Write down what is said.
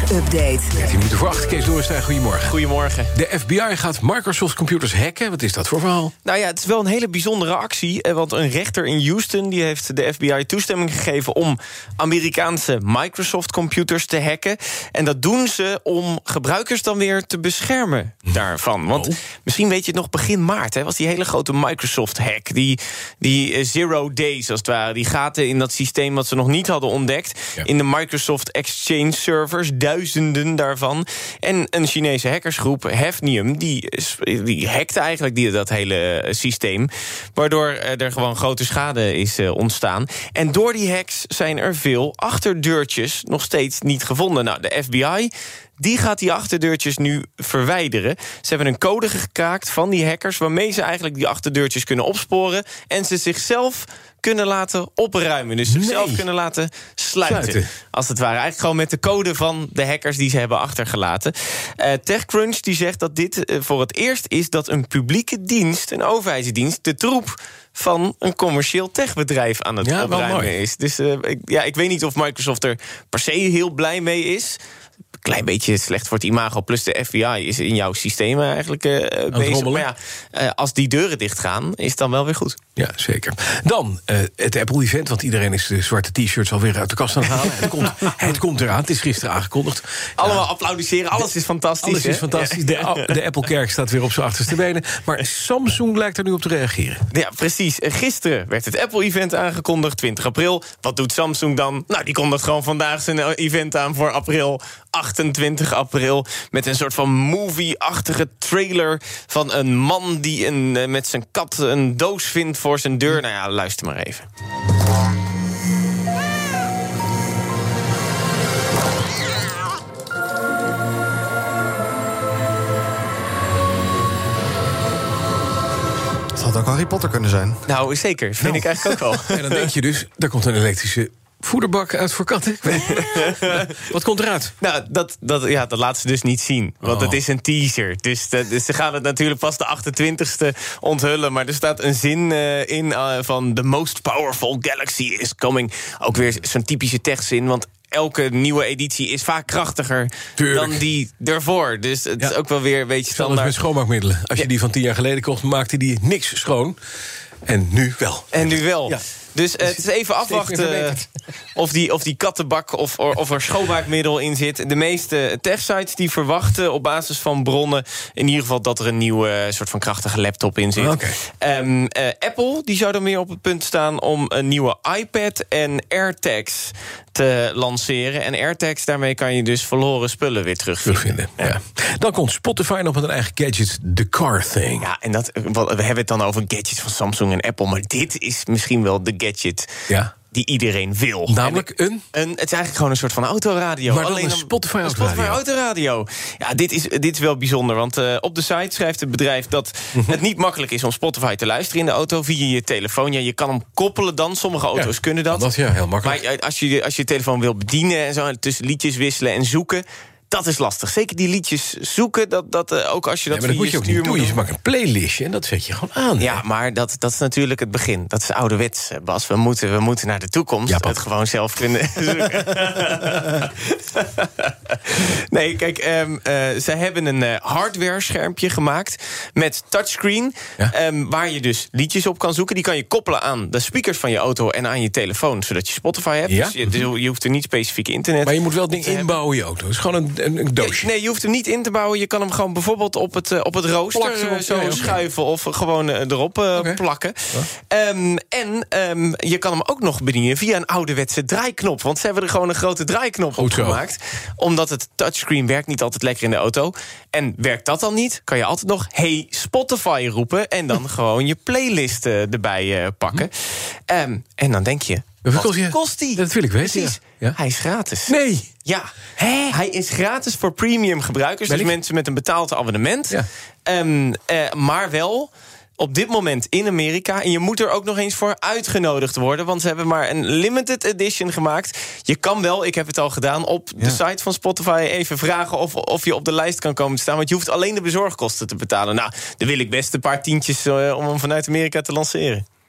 Tech-update. 13 minuten voor 8, Kees Doorstijn, goedemorgen. Goedemorgen. De FBI gaat Microsoft computers hacken. Wat is dat voor verhaal? Nou ja, het is wel een hele bijzondere actie. eh, Want een rechter in Houston die heeft de FBI toestemming gegeven... om Amerikaanse Microsoft-computers te hacken. En dat doen ze om gebruikers dan weer te beschermen daarvan. Want Oh. misschien weet je het nog, begin maart... Hè, was die hele grote Microsoft-hack. Die, die eh, zero days, als het ware. Die gaten in dat systeem wat ze nog niet hadden ontdekt. Ja. In de Microsoft Exchange servers, duizenden daarvan. En een Chinese hackersgroep, Hafnium, die, die hackte eigenlijk die, dat hele eh, systeem. Waardoor eh, er gewoon grote schade is eh, ontstaan. En door die hacks zijn er veel achterdeurtjes nog steeds niet gevonden. Nou, de FBI die gaat die achterdeurtjes nu verwijderen. Ze hebben een code gekraakt van die hackers... waarmee ze eigenlijk die achterdeurtjes kunnen opsporen... en ze zichzelf kunnen laten opruimen. Dus zichzelf Nee. kunnen laten sluiten. Sluiten. Als het ware. Eigenlijk gewoon met de code van de hackers die ze hebben achtergelaten. Eh, TechCrunch die zegt dat dit eh, voor het eerst is... dat een publieke dienst, een overheidsdienst... de troep van een commercieel techbedrijf aan het Ja, opruimen is. Dus eh, ik, ja, ik weet niet of Microsoft er per se heel blij mee is klein beetje slecht voor het imago. Plus de FBI is in jouw systemen eigenlijk eh, bezig. rommelen. Maar ja, eh, als die deuren dichtgaan, is het dan wel weer goed. Ja, zeker. Dan eh, het Apple-event, want iedereen is de zwarte t-shirts alweer uit de kast aan het halen. het, komt, het komt eraan, het is gisteren aangekondigd. Allemaal applaudisseren, alles is fantastisch. Alles is fantastisch. De, de Apple-kerk staat weer op zijn achterste benen. Maar Samsung lijkt er nu op te reageren. Ja, precies. Eh, Gisteren werd het Apple-event aangekondigd, 20 april. Wat doet Samsung dan? Nou, die kondigt gewoon vandaag zijn eh, event aan voor april, 28 april. Met een soort van movie-achtige trailer van een man die een, eh, met zijn kat een doos vindt voor zijn deur. Nou ja, luister maar even. Het had ook Harry Potter kunnen zijn. Nou, zeker. Vind ik eigenlijk ook wel. En dan denk je dus, daar komt een elektrische voederbak uit voor katten. Wat komt eruit? Nou, dat, dat, ja, dat laat ze dus niet zien. Want Oh. het is een teaser. Dus, dus ze gaan het natuurlijk pas de 28ste onthullen. Maar er staat een zin eh, in eh, van... The most powerful galaxy is coming. Ook weer zo'n typische techzin. Want elke nieuwe editie is vaak krachtiger Tuurlijk. dan die ervoor. Dus het Ja. is ook wel weer een beetje Hetzelfde met standaard. schoonmaakmiddelen. Als je die van tien jaar geleden kocht, maakte die niks schoon. En nu wel. En nu wel. Ja. Dus eh, het is even afwachten verbeterd. of die, of die kattenbak of, of er schoonmaakmiddel in zit. De meeste techsites die verwachten op basis van bronnen... in ieder geval dat er een nieuwe eh, soort van krachtige laptop in zit. Ehm, eh, Apple die zou er meer op het punt staan om een nieuwe iPad en AirTags te lanceren. En AirTags, daarmee kan je dus verloren spullen weer terugvinden. Ja. Dan komt Spotify nog met een eigen gadget, The Car Thing. Ja, en dat, we hebben het dan over gadgets van Samsung en Apple... maar dit is misschien wel de gadget Ja. die iedereen wil. Namelijk En- een? een? Het is eigenlijk gewoon een soort van autoradio. Maar dan een dan- Spotify een autoradio. Spotify autoradio. Ja, dit is, dit is wel bijzonder. Want eh, op de site schrijft het bedrijf dat Mhm. het niet makkelijk is... om Spotify te luisteren in de auto via je telefoon. Ja, je kan hem koppelen dan. Sommige auto's Ja, kunnen dat. dat, ja, heel makkelijk. Maar eh, als je, als je je telefoon wil bedienen... en zo en tussen liedjes wisselen en zoeken... Dat is lastig. Zeker die liedjes zoeken, dat, dat, eh, ook als je dat maar dat moet je ook niet doen. Je maakt een playlistje en dat zet je gewoon aan. ja, maar dat, dat is natuurlijk het begin. Dat is ouderwets, Bas. We moeten, we moeten naar de toekomst. Ja, het gewoon zelf kunnen zoeken. nee, kijk, eh, ze hebben een eh, hardware-schermpje gemaakt met touchscreen. Ja. ehm, waar je dus liedjes op kan zoeken. Die kan je koppelen aan de speakers van je auto en aan je telefoon. Zodat je Spotify hebt. Ja. Dus je, dus je hoeft er niet specifiek internet Maar je moet wel het ding te hebben. inbouwen in je auto. Het is gewoon een, een, een doosje. Nee, je hoeft hem niet in te bouwen. Je kan hem gewoon bijvoorbeeld op het, eh, op het rooster erop, eh, zo schuiven... of gewoon eh, erop plakken. Ehm, en ehm, je kan hem ook nog bedienen via een ouderwetse draaiknop. Want ze hebben er gewoon een grote draaiknop op gemaakt. Omdat het touchscreen werkt niet altijd lekker in de auto. En werkt dat dan niet, kan je altijd nog... Hey Spotify roepen en dan gewoon je playlist erbij pakken. Ehm, en dan denk je... Wat kost die? Dat wil ik weten, Precies. ja. Ja. Hij is gratis. Nee. Ja, hij is gratis voor premium gebruikers. Ben Dus ik? mensen met een betaald abonnement. Ja. Ehm, eh, maar wel op dit moment in Amerika. En je moet er ook nog eens voor uitgenodigd worden. Want ze hebben maar een limited edition gemaakt. Je kan wel, ik heb het al gedaan, op de site van Spotify even vragen of, of je op de lijst kan komen te staan. Want je hoeft alleen de bezorgkosten te betalen. Nou, dan wil ik best een paar tientjes eh, om hem vanuit Amerika te lanceren.